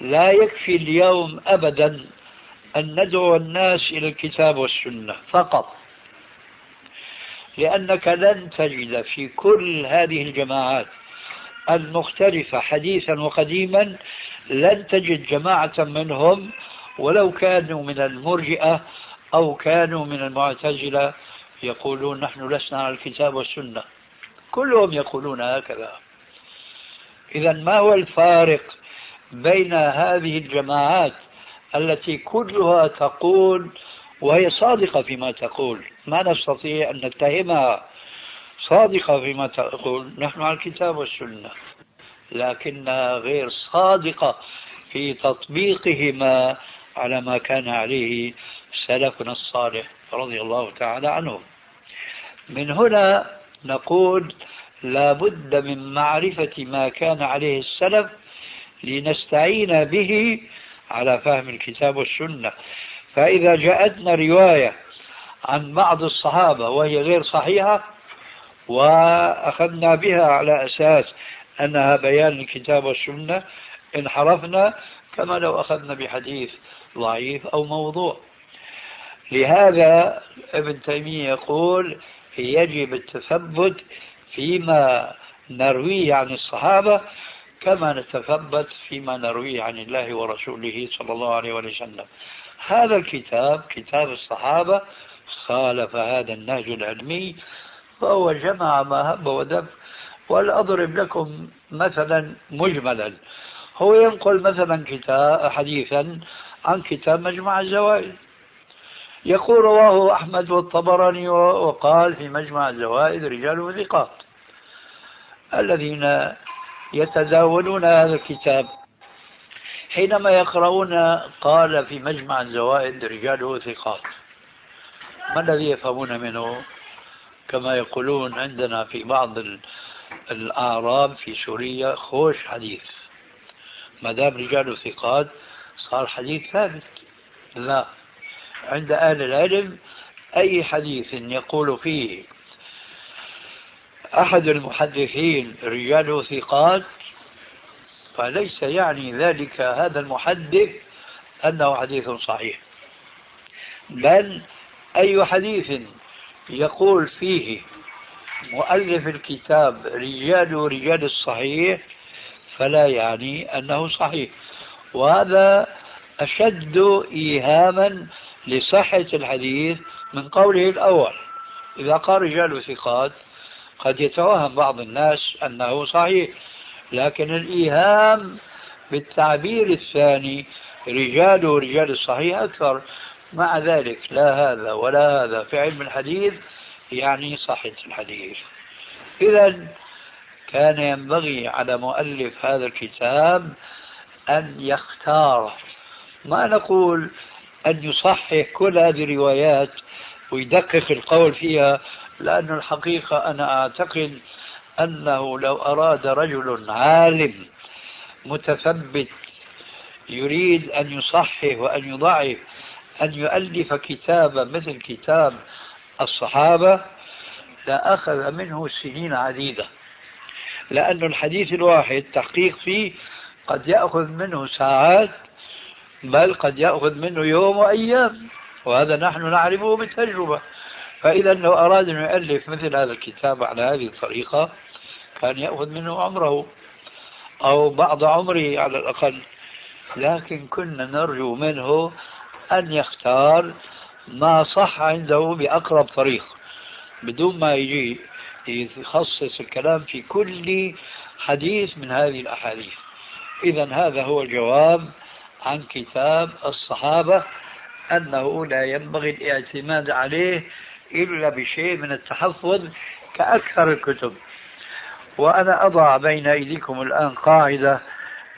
لا يكفي اليوم أبدا أن ندعو الناس إلى الكتاب والسنة فقط لأنك لن تجد في كل هذه الجماعات المختلفة حديثا وقديما لن تجد جماعة منهم ولو كانوا من المرجئة أو كانوا من المعتزلة يقولون نحن لسنا على الكتاب والسنة. كلهم يقولون هكذا. إذا ما هو الفارق بين هذه الجماعات التي كلها تقول وهي صادقة فيما تقول؟ ما نستطيع أن نتهمها. صادقة فيما تقول. نحن على الكتاب والسنة. لكنها غير صادقة في تطبيقهما على ما كان عليه سلفنا الصالح رضي الله تعالى عنهم. من هنا نقول لا بد من معرفة ما كان عليه السلف لنستعين به على فهم الكتاب والسنة. فإذا جاءتنا رواية عن بعض الصحابة وهي غير صحيحة وأخذنا بها على أساس أنها بيان الكتاب والسنة. انحرفنا كما لو أخذنا بحديث ضعيف أو موضوع. لهذا ابن تيمية يقول يجب التثبت فيما نرويه عن الصحابة كما نتثبت فيما نرويه عن الله ورسوله صلى الله عليه وسلم. هذا الكتاب كتاب الصحابة خالف هذا النهج العلمي فهو جمع ما هب ودب ولأضرب لكم مثلا مجملا. هو ينقل مثلا كتاب حديثا عن كتاب مجمع الزوائد يقول رواه أحمد والطبراني وقال في مجمع الزوائد رجال ثقات الذين يتداولون هذا الكتاب. حينما يقرؤون قال في مجمع الزوائد رجاله ثقات ما الذي يفهمون منه؟ كما يقولون عندنا في بعض الأعراب في سوريا خوش حديث. ما دام رجاله ثقات صار حديث ثابت. لا. عند أهل العلم أي حديث يقول فيه أحد المحدثين رجاله ثقات فليس يعني ذلك هذا المحدث أنه حديث صحيح. بل أي حديث يقول فيه مؤلف الكتاب رجال رجال الصحيح فلا يعني أنه صحيح. وهذا أشد إيهاما لصحة الحديث من قوله الأول إذا قال رجال ثقات قد يتوهم بعض الناس أنه صحيح لكن الإيهام بالتعبير الثاني رجال رجال الصحيح أكثر. مع ذلك لا هذا ولا هذا. في علم الحديث يعني صحة الحديث. إذا كان ينبغي على مؤلف هذا الكتاب أن يختار. ما نقول أن يصحح كل هذه الروايات ويدقق القول فيها لأن الحقيقة أنا أعتقد أنه لو أراد رجل عالم متثبت يريد أن يصحح وأن يضعف أن يؤلف كتابا مثل كتاب الصحابة لأخذ منه سنين عديدة. لأن الحديث الواحد تحقيق فيه قد يأخذ منه ساعات بل قد يأخذ منه يوم وأيام وهذا نحن نعرفه بالتجربة. فإذا لو أراد أن يؤلف مثل هذا الكتاب على هذه الطريقة كان يأخذ منه عمره أو بعض عمره على الأقل. لكن كنا نرجو منه أن يختار ما صح عنده بأقرب طريق بدون ما يجي يخصص الكلام في كل حديث من هذه الأحاديث. إذا هذا هو الجواب عن كتاب الصحابة أنه لا ينبغي الاعتماد عليه إلا بشيء من التحفظ كأكثر الكتب. وأنا أضع بين أيديكم الآن قاعدة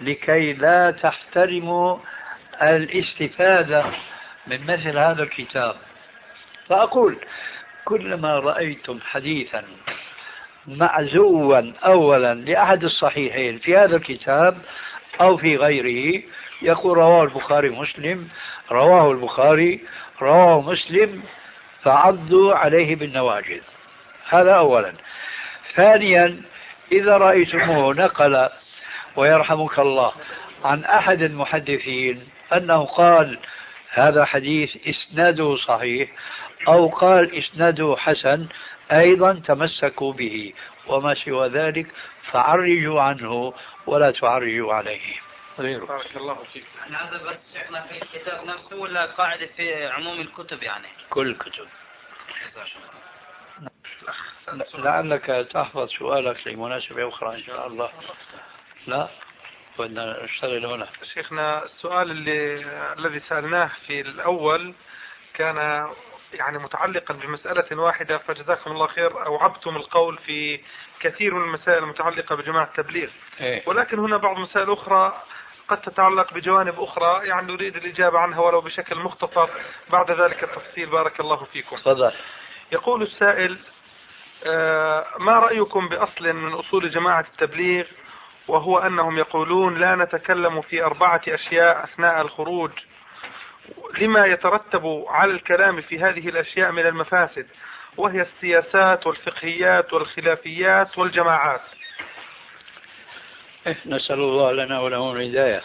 لكي لا تحترموا الاستفادة من مثل هذا الكتاب. فأقول كلما رأيتم حديثا معزوا أولا لأحد الصحيحين في هذا الكتاب أو في غيره يقول رواه البخاري مسلم رواه البخاري رواه مسلم فعضوا عليه بالنواجذ. هذا أولا. ثانيا إذا رأيتموه نقل ويرحمك الله عن أحد المحدثين أنه قال هذا حديث إسناده صحيح أو قال إسناده حسن أيضا تمسكوا به وما سوى ذلك فعرجوا عنه ولا تعرجوا عليه. غيره. بارك الله فيك. هذا بس شيخنا في الكتاب نفسه ولا قاعدة في عموم الكتب يعني؟ كل الكتب. لعلك تحفظ سؤالك لمناسبة أخرى إن شاء الله. لا؟ بدنا نشتغل هنا. شيخنا السؤال اللي الذي سألناه في الأول كان يعني متعلقا بمسألة واحدة فجزاكم الله خير أوعبتم القول في كثير من المسائل المتعلقة بجماعة التبليغ. إيه؟ ولكن هنا بعض المسائل أخرى قد تتعلق بجوانب أخرى يعني نريد الإجابة عنها ولو بشكل مختصر بعد ذلك التفصيل. بارك الله فيكم. تفضل. يقول السائل آه، ما رأيكم بأصل من أصول جماعة التبليغ؟ وهو أنهم يقولون لا نتكلم في أربعة أشياء أثناء الخروج. لما يترتب على الكلام في هذه الأشياء من المفاسد وهي السياسات والفقهيات والخلافيات والجماعات. إيه، نسأل الله لنا ولهم الهداية.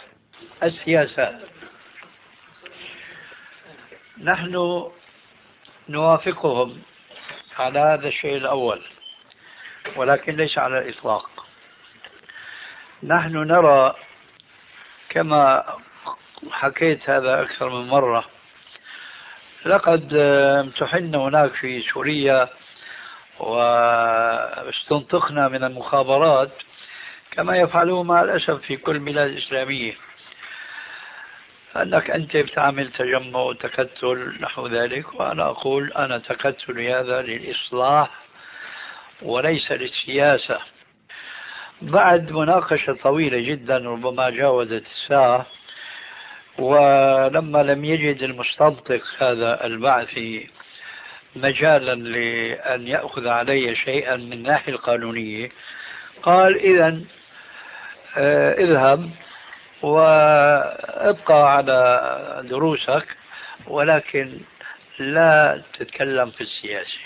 السياسات نحن نوافقهم على هذا الشيء الأول ولكن ليس على الإطلاق. نحن نرى كما حكيت هذا أكثر من مرة لقد امتحنا هناك في سوريا واستنطقنا من المخابرات كما يفعلون مع الأسف في كل بلاد إسلامية. أنك أنت بتعمل تجمع وتكتل نحو ذلك وأنا أقول أنا تكتلي هذا للإصلاح وليس للسياسة. بعد مناقشة طويلة جدا ربما جاوزت الساعة ولما لم يجد المستنطق هذا البعثي مجالا لأن يأخذ علي شيئا من الناحية القانونية قال إذا آه، اذهب وابقى على دروسك ولكن لا تتكلم في السياسة.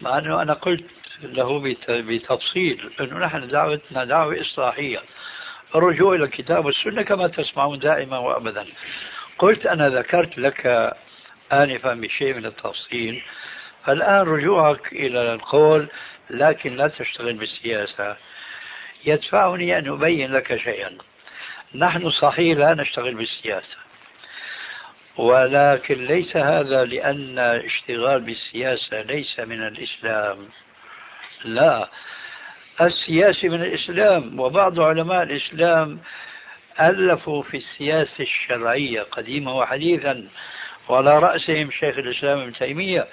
مع أنه أنا قلت له بتفصيل أنه نحن دعوتنا دعوة إصلاحية الرجوع إلى الكتاب والسنة كما تسمعون دائما وأبدا. قلت أنا ذكرت لك آنفا بشيء من التفصيل. فالآن رجوعك إلى القول لكن لا تشتغل بالسياسة. يدفعني أن أبين لك شيئا. نحن صحيح لا نشتغل بالسياسة. ولكن ليس هذا لأن اشتغال بالسياسة ليس من الإسلام. لا. السياسة من الإسلام وبعض علماء الإسلام ألفوا في السياسة الشرعية قديما وحديثا وعلى رأسهم شيخ الإسلام ابن تيمية.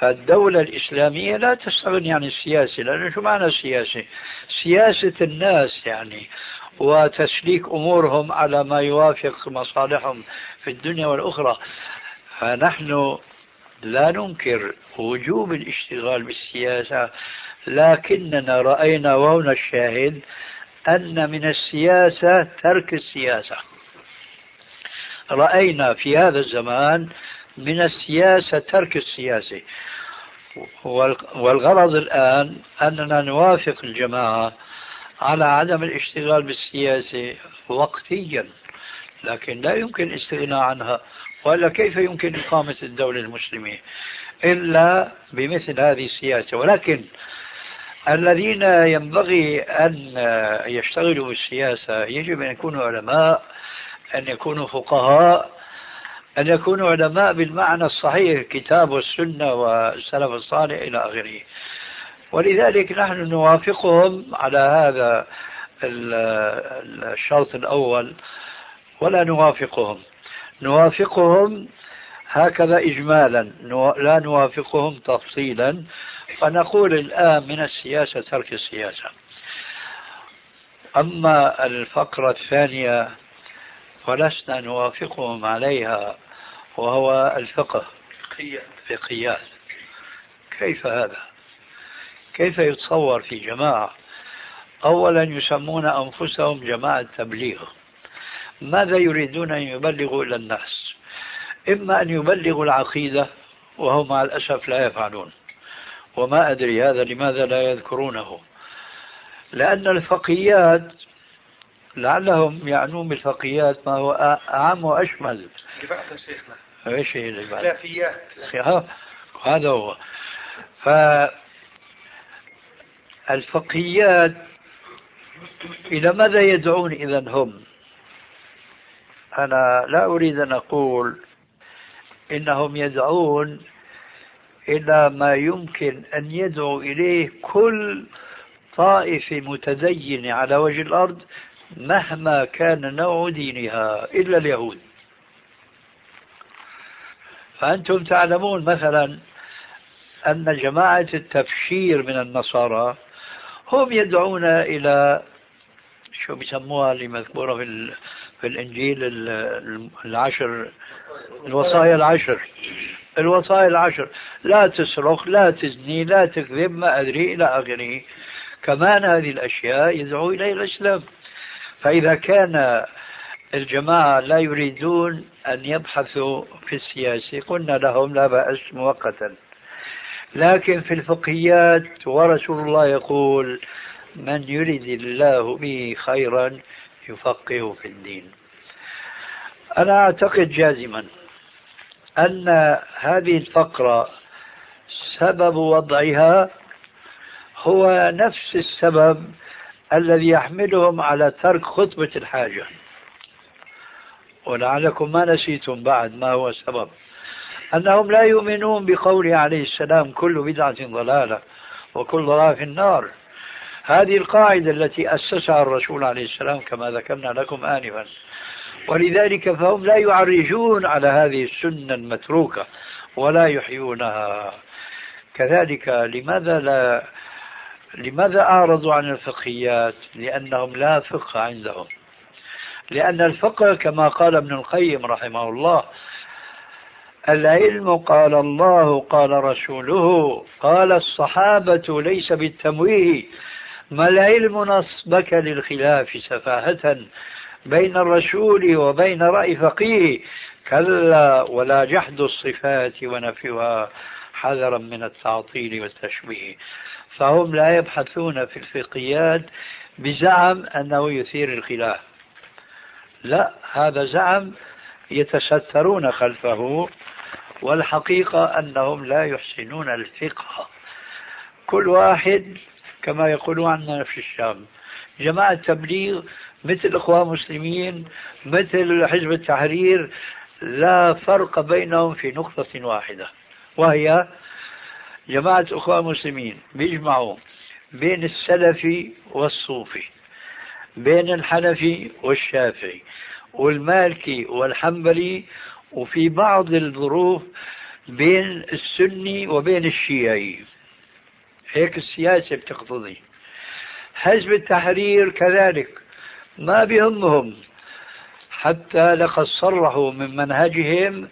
فالدولة الإسلامية لا تستغني عن السياسة لأنه شو معنى السياسة؟ سياسة الناس يعني وتسليك أمورهم على ما يوافق مصالحهم في الدنيا والأخرى. فنحن لا ننكر وجوب الاشتغال بالسياسة لكننا رأينا وهنا الشاهد أن من السياسة ترك السياسة. رأينا في هذا الزمان من السياسة ترك السياسة. والغرض الآن أننا نوافق الجماعة على عدم الاشتغال بالسياسة وقتيا لكن لا يمكن الاستغناء عنها. وإلا كيف يمكن إقامة الدولة المسلمة إلا بمثل هذه السياسة؟ ولكن الذين ينبغي أن يشتغلوا بالسياسة يجب أن يكونوا علماء أن يكونوا فقهاء أن يكونوا علماء بالمعنى الصحيح الكتاب والسنة والسلف الصالح إلى آخره. ولذلك نحن نوافقهم على هذا الشرط الأول ولا نوافقهم. نوافقهم هكذا إجمالا. لا نوافقهم تفصيلا. فنقول الآن من السياسة ترك السياسة. أما الفقرة الثانية فلسنا نوافقهم عليها وهو الفقه. فقهيات كيف هذا؟ كيف يتصور في جماعة؟ أولا يسمون أنفسهم جماعة تبليغ. ماذا يريدون أن يبلغوا إلى الناس؟ إما أن يبلغوا العقيدة وهم مع الأسف لا يفعلون. وما أدري هذا لماذا لا يذكرونه. لأن الفقيات لعلهم يعنون بالفقيات ما هو أعم وأشمل. شيخنا. إيش هي الخلافيات هذا هو. فالفقهيات إلى ماذا يدعون إذا هم؟ أنا لا أريد أن أقول إنهم يدعون إلى ما يمكن أن يدعو إليه كل طائفة متدينة على وجه الأرض مهما كان نوع دينها إلا اليهود. فأنتم تعلمون مثلا أن جماعة التبشير من النصارى هم يدعون إلى شو بيسموها اللي مذكورة في في الإنجيل العشر الوصايا العشر. الوصايا العشر. لا تسرق لا تزني لا تكذب ما أدري إلى آخره. كمان هذه الأشياء يدعو إليها الإسلام. فإذا كان الجماعة لا يريدون أن يبحثوا في السياسة قلنا لهم لا بأس مؤقتا. لكن في الفقهيات ورسول الله يقول من يريد الله به خيرا يفقه في الدين. أنا أعتقد جازما أن هذه الفقرة سبب وضعها هو نفس السبب الذي يحملهم على ترك خطبة الحاجة. ولعلكم ما نسيتم بعد ما هو السبب أنهم لا يؤمنون بقوله عليه السلام كل بدعة ضلالة وكل ضلالة في النار. هذه القاعدة التي أسسها الرسول عليه السلام كما ذكرنا لكم آنفا. ولذلك فهم لا يعرجون على هذه السنة المتروكة ولا يحيونها. كذلك لماذا لا لماذا أعرضوا عن الفقهيات؟ لأنهم لا فقه عندهم. لأن الفقه كما قال ابن القيم رحمه الله العلم قال الله قال رسوله قال الصحابة ليس بالتمويه. ما العلم نصبك للخلاف سفاهة بين الرسول وبين رأي فقيه؟ كلا ولا جحد الصفات ونفيها حذرا من التعطيل والتشبيه فهم لا يبحثون في الفقهيات بزعم أنه يثير الخلاف. لا هذا زعم يتسترون خلفه والحقيقة أنهم لا يحسنون الفقه. كل واحد كما يقولون عندنا في الشام. جماعة تبليغ مثل إخوان مسلمين مثل حزب التحرير لا فرق بينهم في نقطة واحدة وهي جماعة أخوان مسلمين بيجمعوا بين السلفي والصوفي بين الحنفي والشافعي والمالكي والحنبلي وفي بعض الظروف بين السني وبين الشيعي. هيك السياسة بتقتضي. حزب التحرير كذلك. ما بيهمهم. حتى لقد صرحوا من منهجهم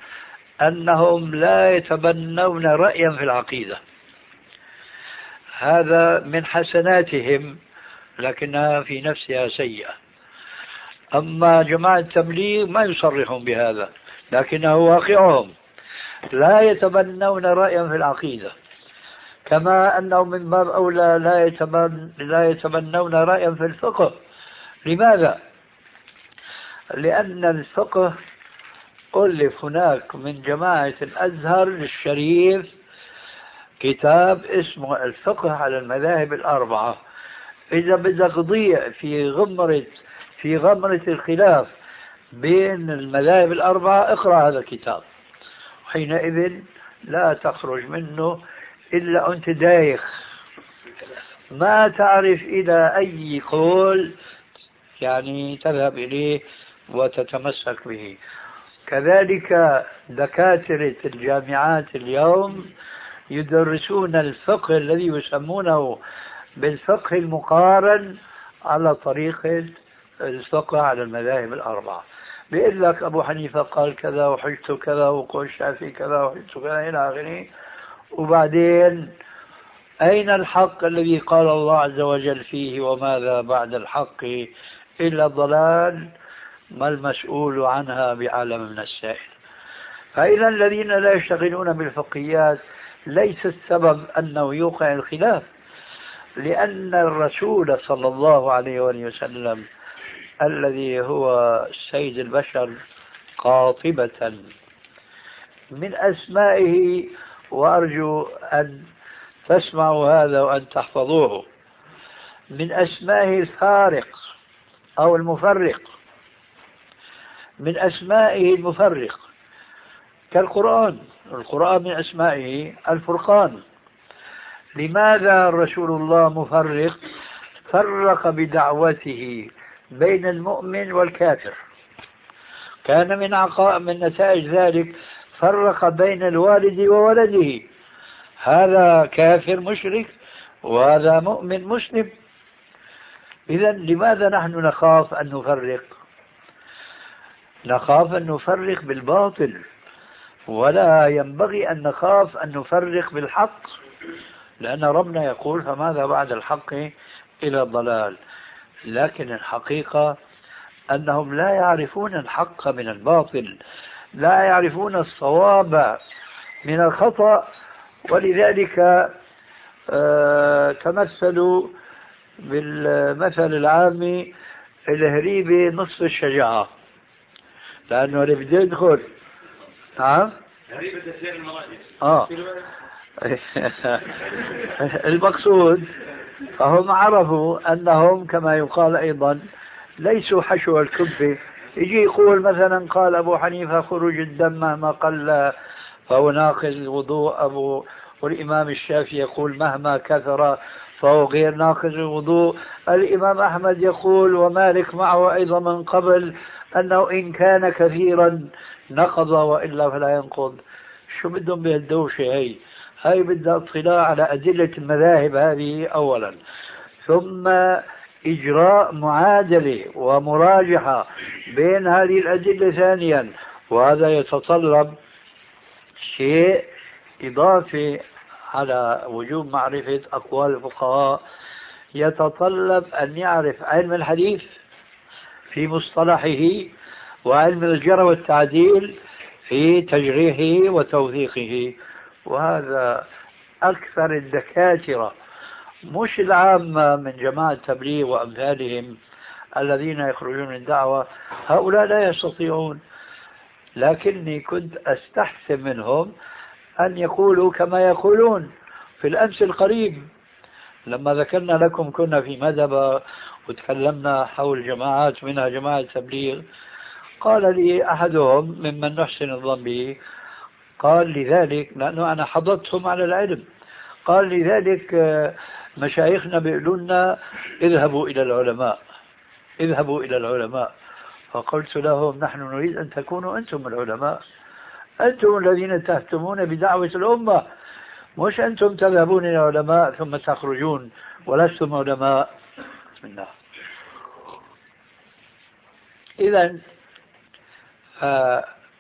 أنهم لا يتبنون رأيا في العقيدة. هذا من حسناتهم لكنها في نفسها سيئة. أما جماعة التبليغ ما يصرحون بهذا لكنه واقعهم. لا يتبنون رأيا في العقيدة. كما أنهم من باب أولى لا, يتبن لا يتبنون رأيا في الفقه. لماذا؟ لأن الفقه ألف هناك من جماعة الأزهر الشريف كتاب اسمه الفقه على المذاهب الأربعة. إذا بدك تضيع في غمرة في غمرة الخلاف بين المذاهب الأربعة اقرأ هذا الكتاب. حينئذ لا تخرج منه إلا أنت دايخ. ما تعرف إلى أي قول يعني تذهب إليه وتتمسك به. كذلك دكاترة الجامعات اليوم يدرسون الفقه الذي يسمونه بالفقه المقارن على طريقة الفقه على المذاهب الأربعة. بيقول لك أبو حنيفة قال كذا وحجته كذا وقول الشافعي كذا وحجته كذا إلى آخره. وبعدين أين الحق الذي قال الله عز وجل فيه وماذا بعد الحق؟ إلا الضلال ما المسؤول عنها بعالم من السائل. فإذا الذين لا يشتغلون بالفقهيات ليس السبب أنه يوقع الخلاف لأن الرسول صلى الله عليه وسلم الذي هو سيد البشر قاطبة من أسمائه وأرجو أن تسمعوا هذا وأن تحفظوه. من أسمائه الفارق أو المفرق. من أسمائه المفرق. كالقرآن. القرآن من أسمائه الفرقان. لماذا رسول الله مفرق؟ فرق بدعوته بين المؤمن والكافر. كان من عقاء من نتائج ذلك فرق بين الوالد وولده. هذا كافر مشرك وهذا مؤمن مسلم. إذا لماذا نحن نخاف أن نفرق؟ نخاف أن نفرق بالباطل. ولا ينبغي أن نخاف أن نفرق بالحق لأن ربنا يقول فماذا بعد الحق إلى الضلال؟ لكن الحقيقة أنهم لا يعرفون الحق من الباطل. لا يعرفون الصواب من الخطأ ولذلك آه، تمثلوا بالمثل العامي الهريبة نصف الشجاعة. لأنه اللي بده يدخل. نعم؟ هريبة آه. المقصود فهم عرفوا أنهم كما يقال أيضا ليسوا حشو الكبة. يجي يقول مثلا قال أبو حنيفة خروج الدم مهما قل فهو ناقض الوضوء أبو والإمام الشافعي يقول مهما كثر فهو غير ناقض الوضوء. الإمام أحمد يقول ومالك معه أيضا من قبل أنه إن كان كثيرا نقض وإلا فلا ينقض. شو بدهم بهالدوشة هي؟ هاي بدها اطلاع على أدلة المذاهب هذه أولا. ثم إجراء معادلة ومراجحة بين هذه الأدلة ثانيا وهذا يتطلب شيء إضافي على وجوب معرفة أقوال الفقهاء. يتطلب أن يعرف علم الحديث في مصطلحه وعلم الجرى والتعديل في تجريحه وتوثيقه وهذا أكثر الدكاترة مش العامة من جماعة تبليغ وأمثالهم الذين يخرجون من الدعوة هؤلاء لا يستطيعون. لكني كنت أستحسن منهم أن يقولوا كما يقولون في الأمس القريب. لما ذكرنا لكم كنا في مذهب وتكلمنا حول جماعات منها جماعة تبليغ قال لي أحدهم ممن نحسن الظن به قال لذلك لأنه أنا حضرتهم على العلم قال لذلك مشايخنا بيقولوا لنا اذهبوا إلى العلماء اذهبوا إلى العلماء. فقلت لهم نحن نريد أن تكونوا أنتم العلماء. أنتم الذين تهتمون بدعوة الأمة مش أنتم تذهبون إلى العلماء ثم تخرجون ولستم علماء. بسم الله إذا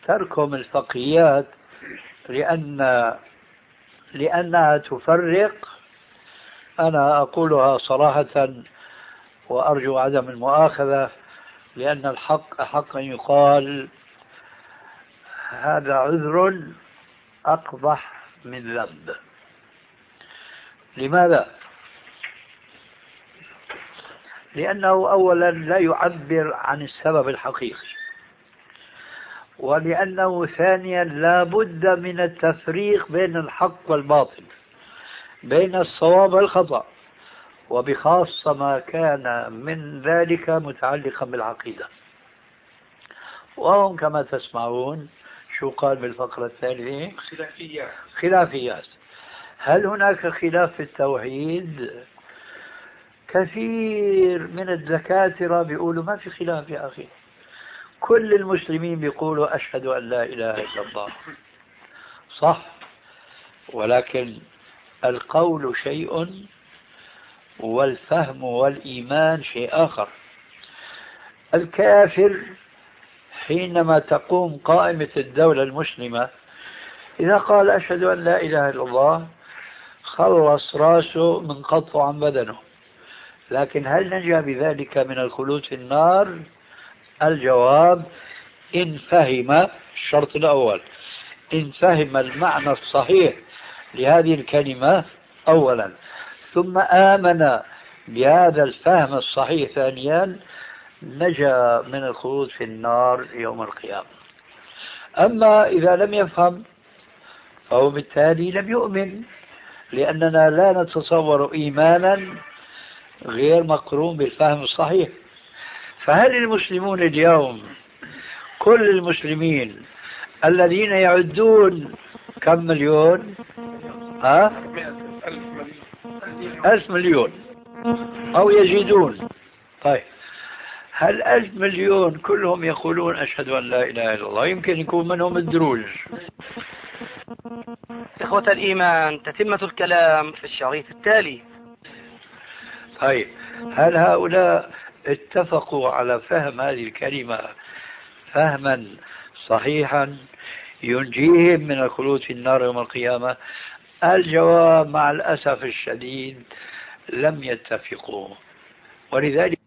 تركهم الفقهيات لأن لأنها تفرق أنا أقولها صراحة وأرجو عدم المؤاخذة لأن الحق أحق أن يقال هذا عذر أقبح من ذنب لماذا؟ لأنه أولا لا يعبر عن السبب الحقيقي ولأنه ثانيا لا بد من التفريق بين الحق والباطل بين الصواب والخطأ وبخاصة ما كان من ذلك متعلقا بالعقيدة. وهم كما تسمعون شو قال بالفقرة الثانية. خلافيات. خلافيات. هل هناك خلاف في التوحيد؟ كثير من الدكاترة بيقولوا ما في خلاف يا أخي. كل المسلمين بيقولوا أشهد أن لا إله إلا الله. صح؟ ولكن القول شيء والفهم والإيمان شيء آخر. الكافر حينما تقوم قائمة الدولة المسلمة إذا قال أشهد أن لا إله إلا الله خلص راسه من قطع عن بدنه. لكن هل نجا بذلك من الخلود في النار؟ الجواب إن فهم الشرط الأول إن فهم المعنى الصحيح لهذه الكلمة أولا. ثم آمن بهذا الفهم الصحيح ثانيا نجا من الخلود في النار يوم القيامة. أما إذا لم يفهم فهو بالتالي لم يؤمن لأننا لا نتصور إيمانا غير مقرون بالفهم الصحيح. فهل المسلمون اليوم كل المسلمين الذين يعدون كم مليون ها؟ ألف مليون. أو يزيدون طيب. هل ألف مليون كلهم يقولون أشهد أن لا إله إلا الله؟ يمكن يكون منهم الدروج. إخوة الإيمان تتمة الكلام في الشريط التالي. طيب. هل هؤلاء اتفقوا على فهم هذه الكلمة فهما صحيحا ينجيهم من الخلود في النار يوم القيامة الجواب مع الأسف الشديد لم يتفقوا. ولذلك